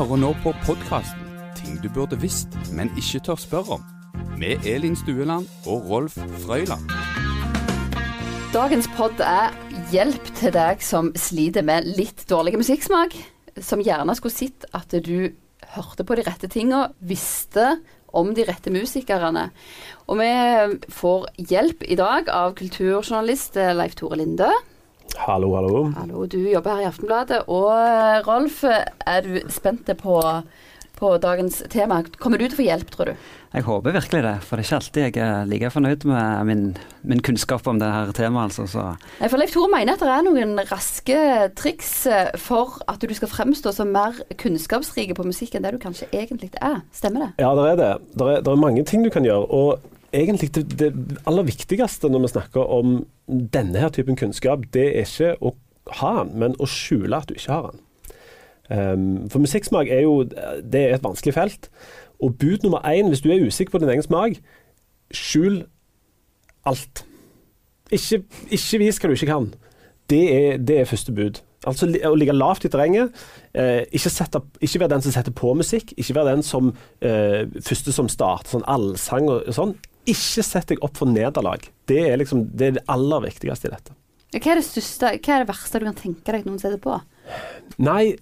hører nå på podkasten 'Ting du burde visst, men ikke tør spørre om', med Elin Stueland og Rolf Frøyland. Dagens pod er hjelp til deg som sliter med litt dårlig musikksmak. Som gjerne skulle sett at du hørte på de rette tinga, visste om de rette musikerne. Og vi får hjelp i dag av kulturjournalist Leif Tore Linde. Hallo, hallo. Hallo, du jobber her i Aftenbladet. Og Rolf, er du spent på, på dagens tema? Kommer du til å få hjelp, tror du? Jeg håper virkelig det, for det er ikke alltid jeg er like fornøyd med min, min kunnskap om det her temaet. Altså, så. For Leif Tore mener at det er noen raske triks eh, for at du skal fremstå som mer kunnskapsrik på musikk enn det du kanskje egentlig er. Stemmer det? Ja, det er det. Det er, det er mange ting du kan gjøre. og egentlig det, det, aller viktigste når vi snakker om denne her typen kunnskap, det er ikke å ha den, men å skjule at du ikke har den. Um, for musikksmak er jo det er et vanskelig felt. Og bud nummer én, hvis du er usikker på din egen smak, skjul alt. Ikke, ikke vis hva du ikke kan. Det er, det er første bud. Altså å ligge lavt i terrenget. Eh, ikke, sette, ikke være den som setter på musikk. Ikke være den som eh, første som starter sånn allsang og, og sånn. Ikke sett deg opp for nederlag. Det er liksom det, er det aller viktigste i dette. Hva er det største, hva er det verste du kan tenke deg noen steder på? Nei,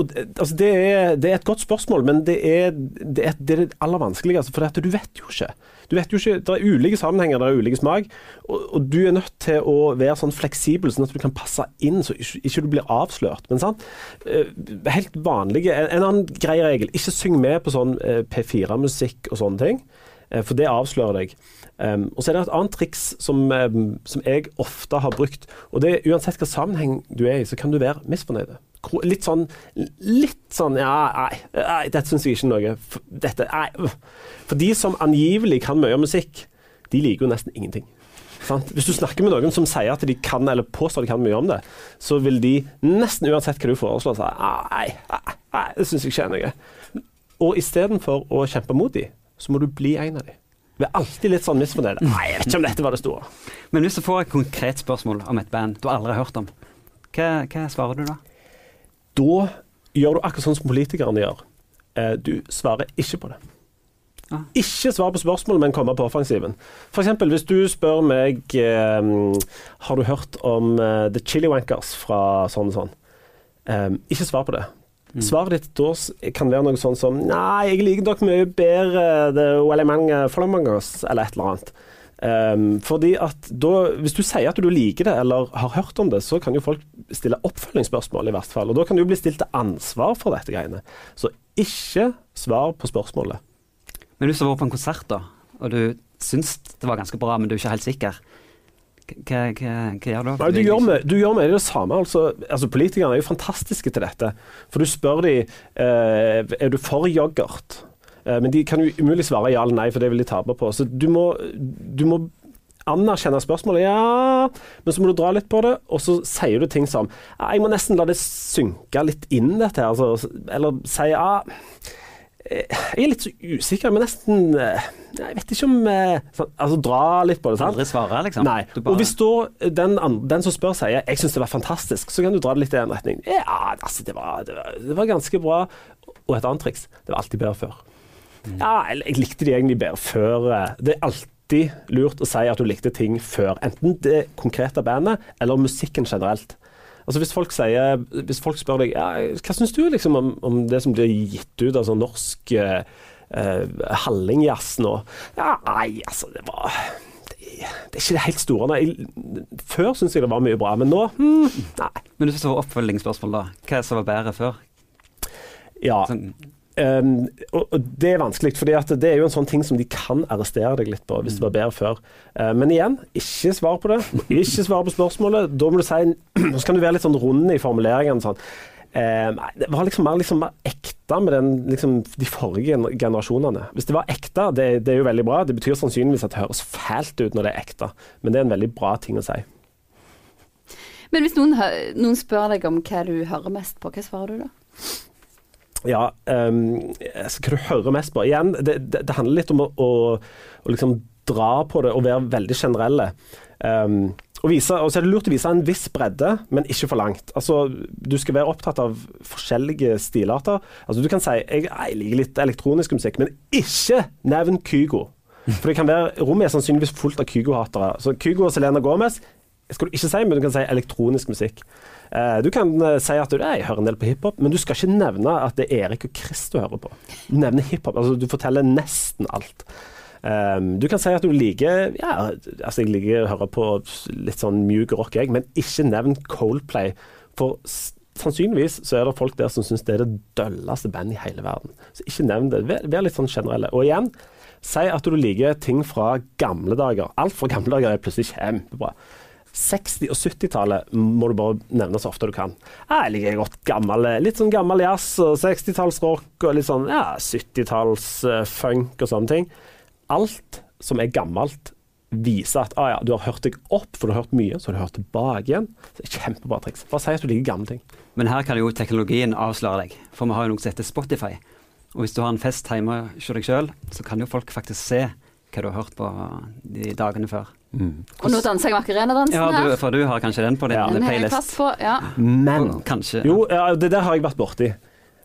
altså det, er, det, er, et godt spørsmål, men det er det, er, det, er aller vanskeligste. For du vet jo ikke. Du vet jo ikke, Det er ulike sammenhenger, det er ulike smak. Og, og, du er nødt til å være sånn fleksibel, sånn at du kan passe inn, så ikke, ikke du blir avslørt. Men sant? Eh, helt vanlige En, en annen grei regel, ikke syng med på sånn eh, P4-musikk og sånne ting. Eh, for det avslører deg. Um, og så er det et annet triks som, um, som, jeg ofte har brukt. og det er Uansett hva sammenheng du er i, så kan du være misfornøyd. Litt sånn Litt sånn Ja, nei, nei dette syns jeg ikke noe. Dette, nei. For de som angivelig kan mye om musikk, de liker jo nesten ingenting. Sant? Hvis du snakker med noen som sier at de kan, eller påstår de kan mye om det, så vil de nesten uansett hva du foreslår, si nei, nei, nei, det syns jeg ikke er noe. Og istedenfor å kjempe mot dem, så må du bli en av dem. Vi er alltid litt sånn misfornøyde. Nei, jeg vet ikke om dette var det store. Men hvis du får et konkret spørsmål om et band du aldri har hørt om, hva, hva svarer du da? Da gjør du akkurat sånn som politikerne gjør. Eh, du svarer ikke på det. Ah. Ikke svar på spørsmål, men komme på offensiven. F.eks. hvis du spør meg eh, Har du hørt om eh, The Chili Wankers fra sånn og sånn? Eh, ikke svar på det. Mm. Svaret ditt da kan være noe sånn som Nei, jeg liker dere mye bedre The Wellyman Flamengas, eller et eller annet. Um, fordi at da, Hvis du sier at du liker det eller har hørt om det, så kan jo folk stille oppfølgingsspørsmål, i hvert fall. Og da kan du bli stilt til ansvar for dette greiene. Så ikke svar på spørsmålet. Men du var på en konsert, da, og du syns det var ganske bra, men du er ikke helt sikker, hva, hva, hva gjør du? Nei, du, gjør med, du gjør med det samme. Altså, altså, Politikerne er jo fantastiske til dette. For du spør dem eh, er du for yoghurt. Eh, men de kan jo umulig svare ja eller nei, for det vil de tape på. Så du må, du må anerkjenne spørsmålet, ja, men så må du dra litt på det, og så sier du ting som Jeg må nesten la det synke litt inn, dette her. Altså, eller si ja jeg er litt så usikker, men nesten eh, Jeg vet ikke om eh, Altså, dra litt på det. sant? Aldri svare, liksom? Nei. Bare... Og hvis da den, den, som spør sier 'jeg syns det var fantastisk', så kan du dra det litt i en retning. Ja, altså, det var, det var, det var ganske bra. Og et annet triks det var alltid bedre før. Mm. Ja, jeg likte de egentlig bedre før. Det er alltid lurt å si at du likte ting før. Enten det konkrete bandet eller musikken generelt. Altså hvis folk, sier, hvis folk spør deg ja, hva syns du liksom om, om, det som blir gitt ut av altså norsk eh, eh, hallingjazz nå? Ja, nei, altså, det var det, er ikke det helt store. Nei, før syns jeg det var mye bra, men nå hmm, nei. Men du synes det var oppfølgingsspørsmål, da. Hva som var bedre før? Ja. Sånn, Um, og, Det er vanskelig, for det er jo en sånn ting som de kan arrestere deg litt på hvis det var bedre før. Uh, men igjen, ikke svar på det. Ikke svar på spørsmålet. Da må du si Så kan du være litt sånn rund i formuleringene. Sånn. Uh, det var liksom mer, liksom mer ekte med den, liksom, de forrige generasjonene. Hvis det var ekte, det, det, er jo veldig bra. Det betyr sannsynligvis at det høres fælt ut når det er ekte, men det er en veldig bra ting å si. Men hvis noen, noen spør deg om hva du hører mest på, hva svarer du da? Ja, um, hva du hører mest på? Igjen, det, det, det handler litt om å, å, å, liksom dra på det og være veldig generelle. Um, og, så er det lurt å vise en viss bredde, men ikke for langt. Altså, du skal være opptatt av forskjellige stilarter. Altså, du kan si jeg, jeg liker litt elektronisk musikk, men ikke nevn Kygo. For det kan være, Rommet er sannsynligvis fullt av Kygo-hatere. Så Kygo og Selena Gomez skal du ikke si, men du kan si elektronisk musikk. Eh, du kan eh, si at du jeg hører en del på hiphop, men du skal ikke nevne at det er Erik og Chris du hører på. Du nevner hiphop. Altså, du forteller nesten alt. Um, du kan si at du liker Ja, altså jeg liker å høre på litt sånn mjuk rock, jeg, men ikke nevn Coldplay. For sannsynligvis så er det folk der som syns det er det dølleste bandet i hele verden. Så ikke nevn det. Vær litt sånn generelle. Og igjen, si at du liker ting fra gamle dager. Alt fra gamle dager er plutselig kjempebra. 60- og 70-tallet må du bare nevne så ofte du kan. Jeg liker godt gammel, litt sånn gammel jazz og 60-tallsrock og litt sånn ja, 70-talls-funk og sånne ting. Alt som er gammelt, viser at ah, ja, du har hørt deg opp, for du har hørt mye, så har du hørt tilbake igjen. Så det er Kjempebra triks. Bare si at du liker gamle ting. Men her kan jo teknologien avsløre deg, for vi har jo noe som heter Spotify. Og hvis du har en fest hjemme hos deg sjøl, så kan jo folk faktisk se hva du har hørt på de dagene før. Og nå danser jeg Macarena-dansen Ja, her. for du har kanskje den på din Ja. Playlist? på. Ja. Men Kanskje. Jo, ja, det der har jeg vært borti.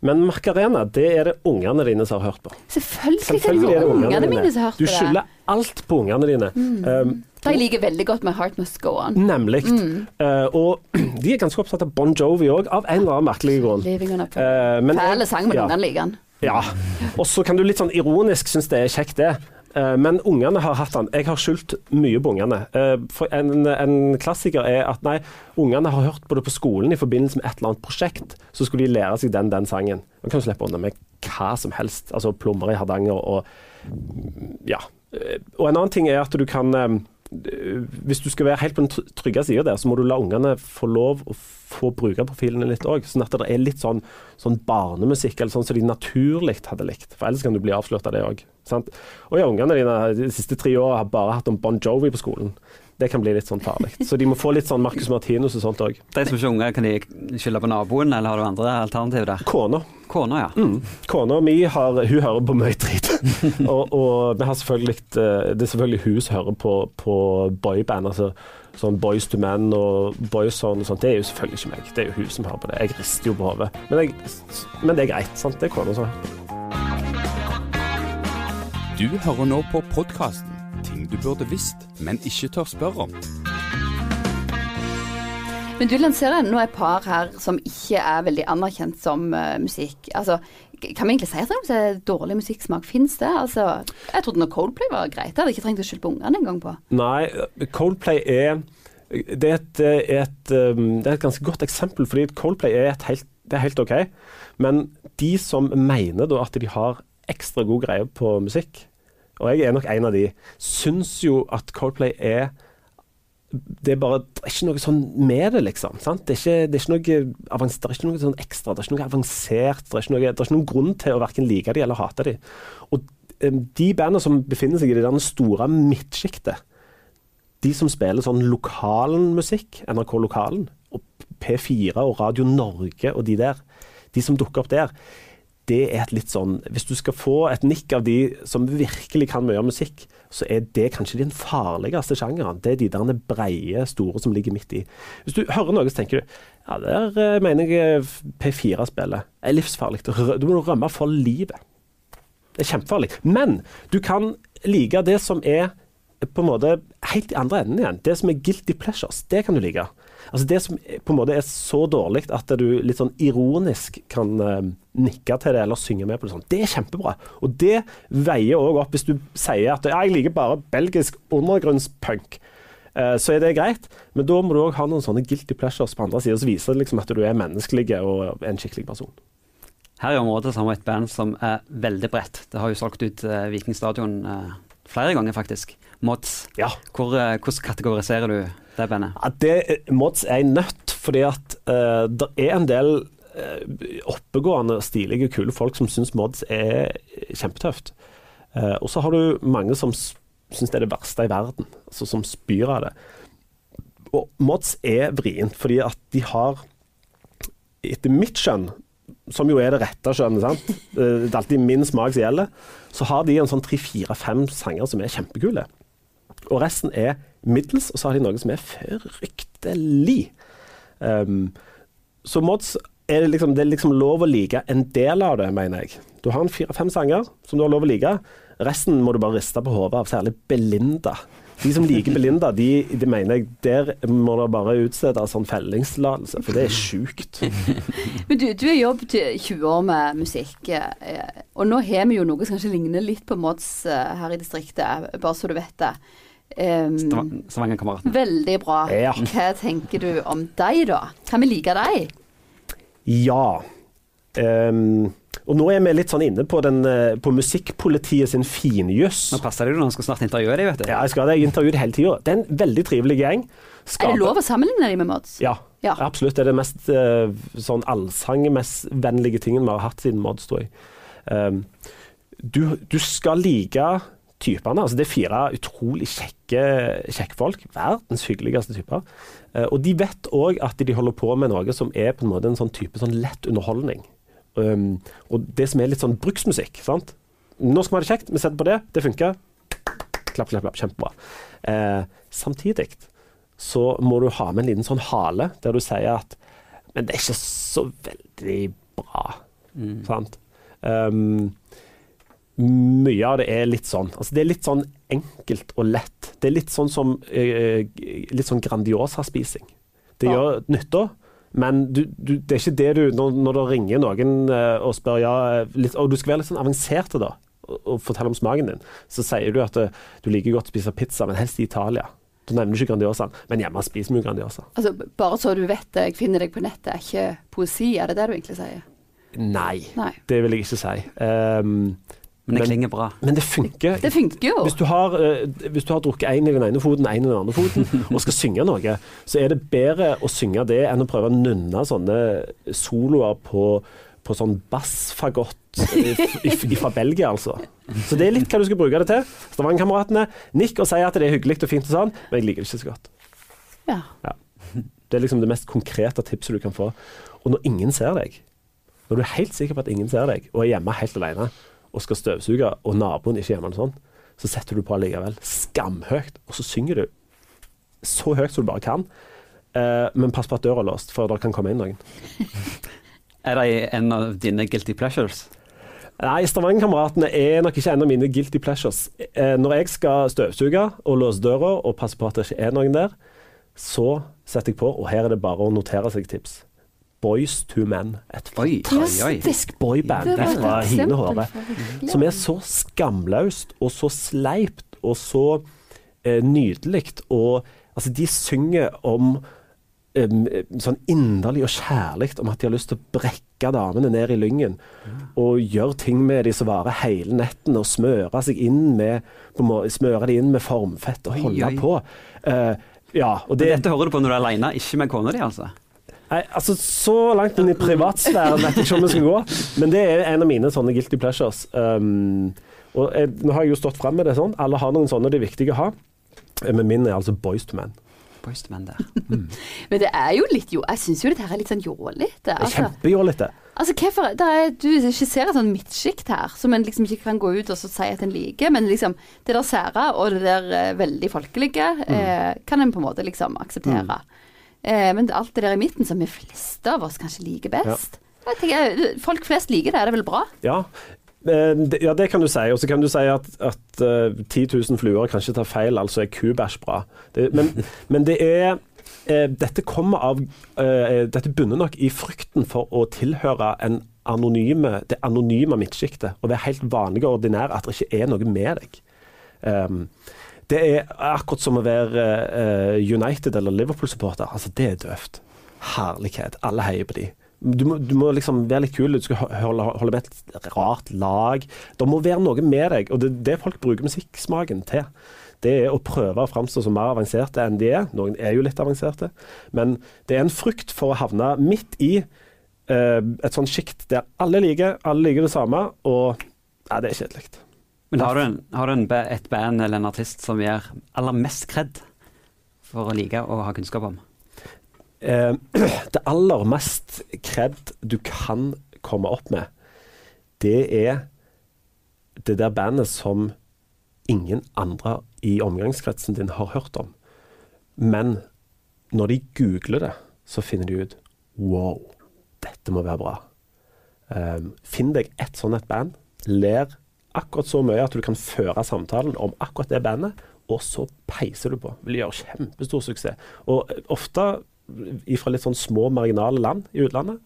Men Macarena, det er det ungene dine som har hørt på. Selvfølgelig, Selvfølgelig er det ungene mine som har hørt på det. Du skylder alt på ungene dine. Um, Det jeg liker veldig godt med Heart Must Go On. Nemlig. Uh, og de er ganske opptatt av Bon Jovi òg, av en eller annen merkelig grunn. Uh, men Fæle sang, men ja, ungene liker den. ja. Og så kan du litt sånn ironisk synes det er kjekt, det. Uh, men ungene har hatt den. Jeg har skyldt mye på ungene. For en, en klassiker er at nei, ungene har hørt på det på skolen i forbindelse med et eller annet prosjekt. Så skulle de lære seg den, den sangen. Man kan slippe unna med hva som helst. Altså plommer i Hardanger og ja. Eh, Og en annen ting er at du kan eh, Hvis du skal være helt på den trygge sida der, så må du la ungene få lov å få bruke profilene litt òg. Sånn at det er litt sånn, sånn barnemusikk, eller sånn som de naturlig hadde likt. For ellers kan du bli avslørt av det òg. Og ja, ungene dine de siste tre åra har bare hatt om Bon Jovi på skolen. Det kan bli litt sånn farlig. Så de må få litt sånn Marcus Martinus og sånt òg. De som ikke er unge, kan de skylde på naboen, eller har du andre alternativ der? Kona. Kona, ja. Mm. Kona mi har, hun hører på mye drit. og, og vi har selvfølgelig, eh, det er selvfølgelig hun som hører på, på boyband. altså Sånn Boys to Men og Boyzone og sånt. Det er jo selvfølgelig ikke meg. Det er jo hun som hører på det. Jeg rister jo på hodet. Men, men det er greit. sant? Det er kona som hører på. Du hører nå på podkasten Ting du burde visst, men ikke tør spørre om. Men du lanserer nå et par her som ikke er veldig anerkjent som uh, musikk. Altså, kan vi egentlig si at det er dårlig musikksmak? Fins det? Altså, jeg trodde når Coldplay var greit. Jeg hadde ikke trengt å skylde på ungene engang på. Nei, Coldplay er det er, et, et, um, det er et ganske godt eksempel, fordi Coldplay er, et helt, det er helt OK. Men de som mener da at de har ekstra god greie på musikk, og jeg er nok en av de, syns jo at Coldplay er det er bare det er ikke noe sånn med det, liksom. Det, er ikke, det, er ikke noe avans, det er ikke noe sånn ekstra, det er ikke noe avansert. Det er ikke, noe, det er ikke noen grunn til å verken like de eller hate de. Og de bandene som befinner seg i det der store midtsjiktet, de som spiller sånn lokalmusikk, NRK Lokalen, og P4 og Radio Norge og de der, de som dukker opp der, det er et litt sånn Hvis du skal få et nikk av de som virkelig kan mye musikk, så er det kanskje den farligste sjangeren. Det er de der breie, store som ligger midt i. Hvis du hører noe, så tenker du ja, der eh, mener jeg P4-spillet er livsfarlig. Du må rømme for livet. Det er kjempefarlig. Men du kan like det som er på en måte helt i andre enden igjen. Det som er guilty pleasures, det kan du like. Altså Det som på en måte er så dårlig at du litt sånn ironisk kan eh, nikke til det eller synge med på det. sånn. Det er kjempebra. Og det veier òg opp hvis du sier at ja, jeg liker bare belgisk undergrunnspunk. eh, Så er det greit, men da må du òg ha noen sånne guilty pleasures på andre sida som viser liksom at du er menneskelig og en skikkelig person. Her i området har vi et band som er veldig bredt. Det har jo solgt ut eh, Viking Stadion eh, flere ganger, faktisk. Mods. Ja. Hvor, eh, hvordan kategoriserer du det bandet? Ja, det, Mods er en nøtt, fordi at uh, det er en del uh, oppegående, stilige, kule folk som syns Mods er kjempetøft. Uh, og så har du mange som syns det er det verste i verden, altså som spyr av det. Og Mods er vrient, fordi at de har, etter mitt skjønn, som jo er det rette skjønnet, sant? Eh, det er alltid min smak som gjelder, så har de en sånn tre-fire-fem sanger som er kjempekule. Og resten er middels, og så har de noe som er fryktelig. Um, så mods er det, liksom, det er liksom lov å like en del av det, mener jeg. Du har en fire-fem sanger som du har lov å like. Resten må du bare riste på hodet av, særlig Belinda. De som liker Belinda, de, de mener jeg der må det bare utstede sånn fellingstillatelse, for det er sjukt. Men du, du har jobbet 20 år med musikk, eh, og nå har vi jo noe som kanskje ligner litt på Mods eh, her i distriktet, bare så du vet det. Um, Stavangerkameratene. veldig bra. Ja. Hva tenker du om deg, da? Kan vi like deg? Ja. Um, og nå er vi litt sånn inne på, den, eh, på musikkpolitiet sin finjuss. Nå passer det jo når han skal snart intervjue deg, vet du. Ja, jeg skal det. Jeg intervjuer hele tida. Det er en veldig trivelig gjeng. Er det lov å sammenligne dem med Mods? Ja, Ja. absolutt. Det er det mest uh, sånn allsangvennlige tingen vi har hatt siden Mods, tror jeg. Um, du, du skal like typene. Altså, det er fire utrolig kjekke, kjekke folk. Verdens hyggeligste typer. Eh, og de vet òg at de holder på med noe som er på en måte en sånn type sånn lett underholdning. Um, og det som er litt sånn bruksmusikk. sant? Nå skal vi ha det kjekt, vi setter på det, det funker. Klapp, klapp, klapp. Kjempebra. Eh, samtidig så må du ha med en liten sånn hale der du sier at Men det er ikke så veldig bra. Mm. Sant? Um, mye av det er litt sånn altså Det er litt sånn enkelt og lett. Det er litt sånn som eh, litt sånn Grandiosa-spising. Det Ja. gjør nytta, men du, du, det er ikke det du Når, når det ringer noen eh, og spør ja, litt, Og du skal være litt sånn avansert da, og, og fortelle om smaken din, så sier du at eh, du liker godt å spise pizza, men helst i Italia. Da nevner du ikke Grandiosaen, men hjemme spiser vi jo Grandiosa. Altså, bare så du vet det, jeg finner deg på nettet, er ikke poesi, er det det du egentlig sier? Nei, Nei. det vil jeg ikke si. Um, Men det Men- klinger bra. men det funker. Det funker jo. Hvis du har, eh, hvis du har drukket én i den ene foten, én i den andre foten, og skal synge noe, så er det bedre å synge det enn å prøve å nunne sånne soloer på, på sånn bassfagott fra Belgia, altså. Så det er litt hva du skal bruke det til. Stavangerkameratene nikk og si at det er hyggelig og fint og sånn, men jeg liker det ikke så godt. Ja. Det er liksom det mest konkrete tipset du kan få. Og når ingen ser deg, når du er helt sikker på at ingen ser deg, og er hjemme helt alene, og skal støvsuge, og naboen ikke er hjemme, sånn, så setter du på allikevel. Skamhøyt. Og så synger du så høyt som du bare kan. Eh, men pass på at døra er låst, for det kan komme inn noen. Er det en av dine guilty pleasures? Nei, Stavangerkameratene er nok ikke en av mine guilty pleasures. Eh, når jeg skal støvsuge og låse døra og passe på at det ikke er noen der, så setter jeg på, og her er det bare å notere seg tips. Boys to Men. Et Oi, oi, oi. Fantastisk. boyband fra Hine Håre. Som er så skamløst og så sleipt og så eh, nydelig. Og altså, de synger om em, sånn inderlig og kjærlig om at de har lyst til å brekke damene ned i lyngen. Og gjøre ting med de som varer hele netten, og smøre seg inn med Smøre de inn med formfett og holde oi. på. Eh, ja, og Det, det, Dette hører du på når du er alene, ikke med kona di, altså? Nei, altså Så langt inn i privatsfæren vet jeg ikke om vi skal gå, men det er en av mine sånne guilty pleasures. Um, og jeg, Nå har jeg jo stått frem med det sånn. Alle har noen sånne det er viktig å ha. Eh, Men min er altså Boys to Men. Boys to Men der. Men det er jo litt jo Jeg syns jo dette er litt sånn jålete. Det Altså, kjempejålete. altså hvorfor det er, Du skisserer et sånn midtsjikt her som en liksom ikke kan gå ut og så si at en liker, men liksom det der sære og det der eh, veldig folkelige eh, kan en på en måte liksom akseptere. Eh, men alt det der i midten som de fleste av oss kanskje liker best jeg tenker, Folk flest liker det, er det vel bra? Ja. Eh, Ja, det kan du si. Og så kan du si at, at eh, 10 000 fluer kan ikke ta feil, altså er kubæsj bra. Det, men, men det er eh, Dette kommer av eh, Dette bunner nok i frykten for å tilhøre en anonyme, det anonyme midtsjiktet. Og være helt vanlig og ordinær, at det ikke er noe med deg. Um, det er akkurat som å være eh, United- eller Liverpool-supporter. Altså, det er døvt. Herlighet. Alle heier på de. Du må, du må liksom være litt kul, du skal holde, holde med et rart lag. Det må være noe med deg, og det er det folk bruker musikksmaken til. Det er å prøve å framstå som mer avanserte enn de er. Noen er jo litt avanserte. Men det er en frykt for å havne midt i eh, et sånt sjikt der alle liker, alle liker det samme, og ja, det er kjedelig. Men har du, en, har du en, et band eller en artist som gjør aller mest kred for å like og ha kunnskap om? Eh, det aller mest kred du kan komme opp med, det er det der bandet som ingen andre i omgangskretsen din har hørt om. Men når de googler det, så finner de ut Wow, dette må være bra. Eh, finn deg ett sånt et band. Ler akkurat så mye at du kan føre samtalen om akkurat det bandet, og så peiser du på. Vil gjøre kjempestor suksess. Og eh, ofte fra litt sånn små, marginale land i utlandet.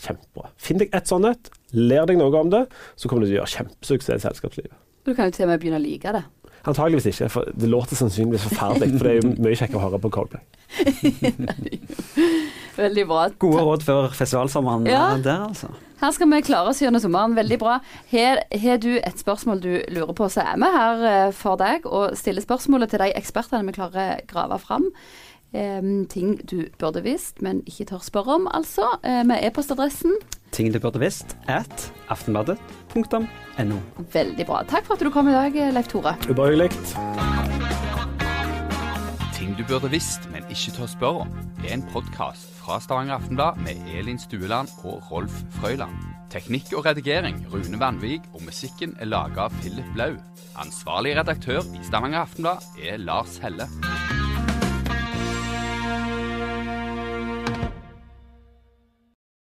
Kjempebra. Finn deg et sånt et, lær deg noe om det, så kommer du til å gjøre kjempesuksess i selskapslivet. Du kan jo til og med begynne å like det. Antageligvis ikke, for det låter sannsynligvis forferdelig. For det er jo mye kjekkere å høre på Coldplay. Veldig bra. Gode råd før festivalsommeren Ja. eh, der, altså. Her skal vi klare oss gjennom sommeren. Veldig bra. Har har du et spørsmål du lurer på, så er vi her eh, for deg og stiller spørsmålet til de ekspertene vi klarer å grave fram. Um, ting du burde visst, men ikke tør spørre om, altså. Med e-postadressen. Ting du burde visst at aftenbladet.no. Veldig bra. Takk for at du kom i dag, Leif Tore. Bare hyggelig. Du burde visst, men ikke tør spørre om, er en podkast fra Stavanger Aftenblad med Elin Stueland og Rolf Frøyland. Teknikk og redigering Rune Vanvik, og musikken er laga av Philip Blau. Ansvarlig redaktør i Stavanger Aftenblad er Lars Helle.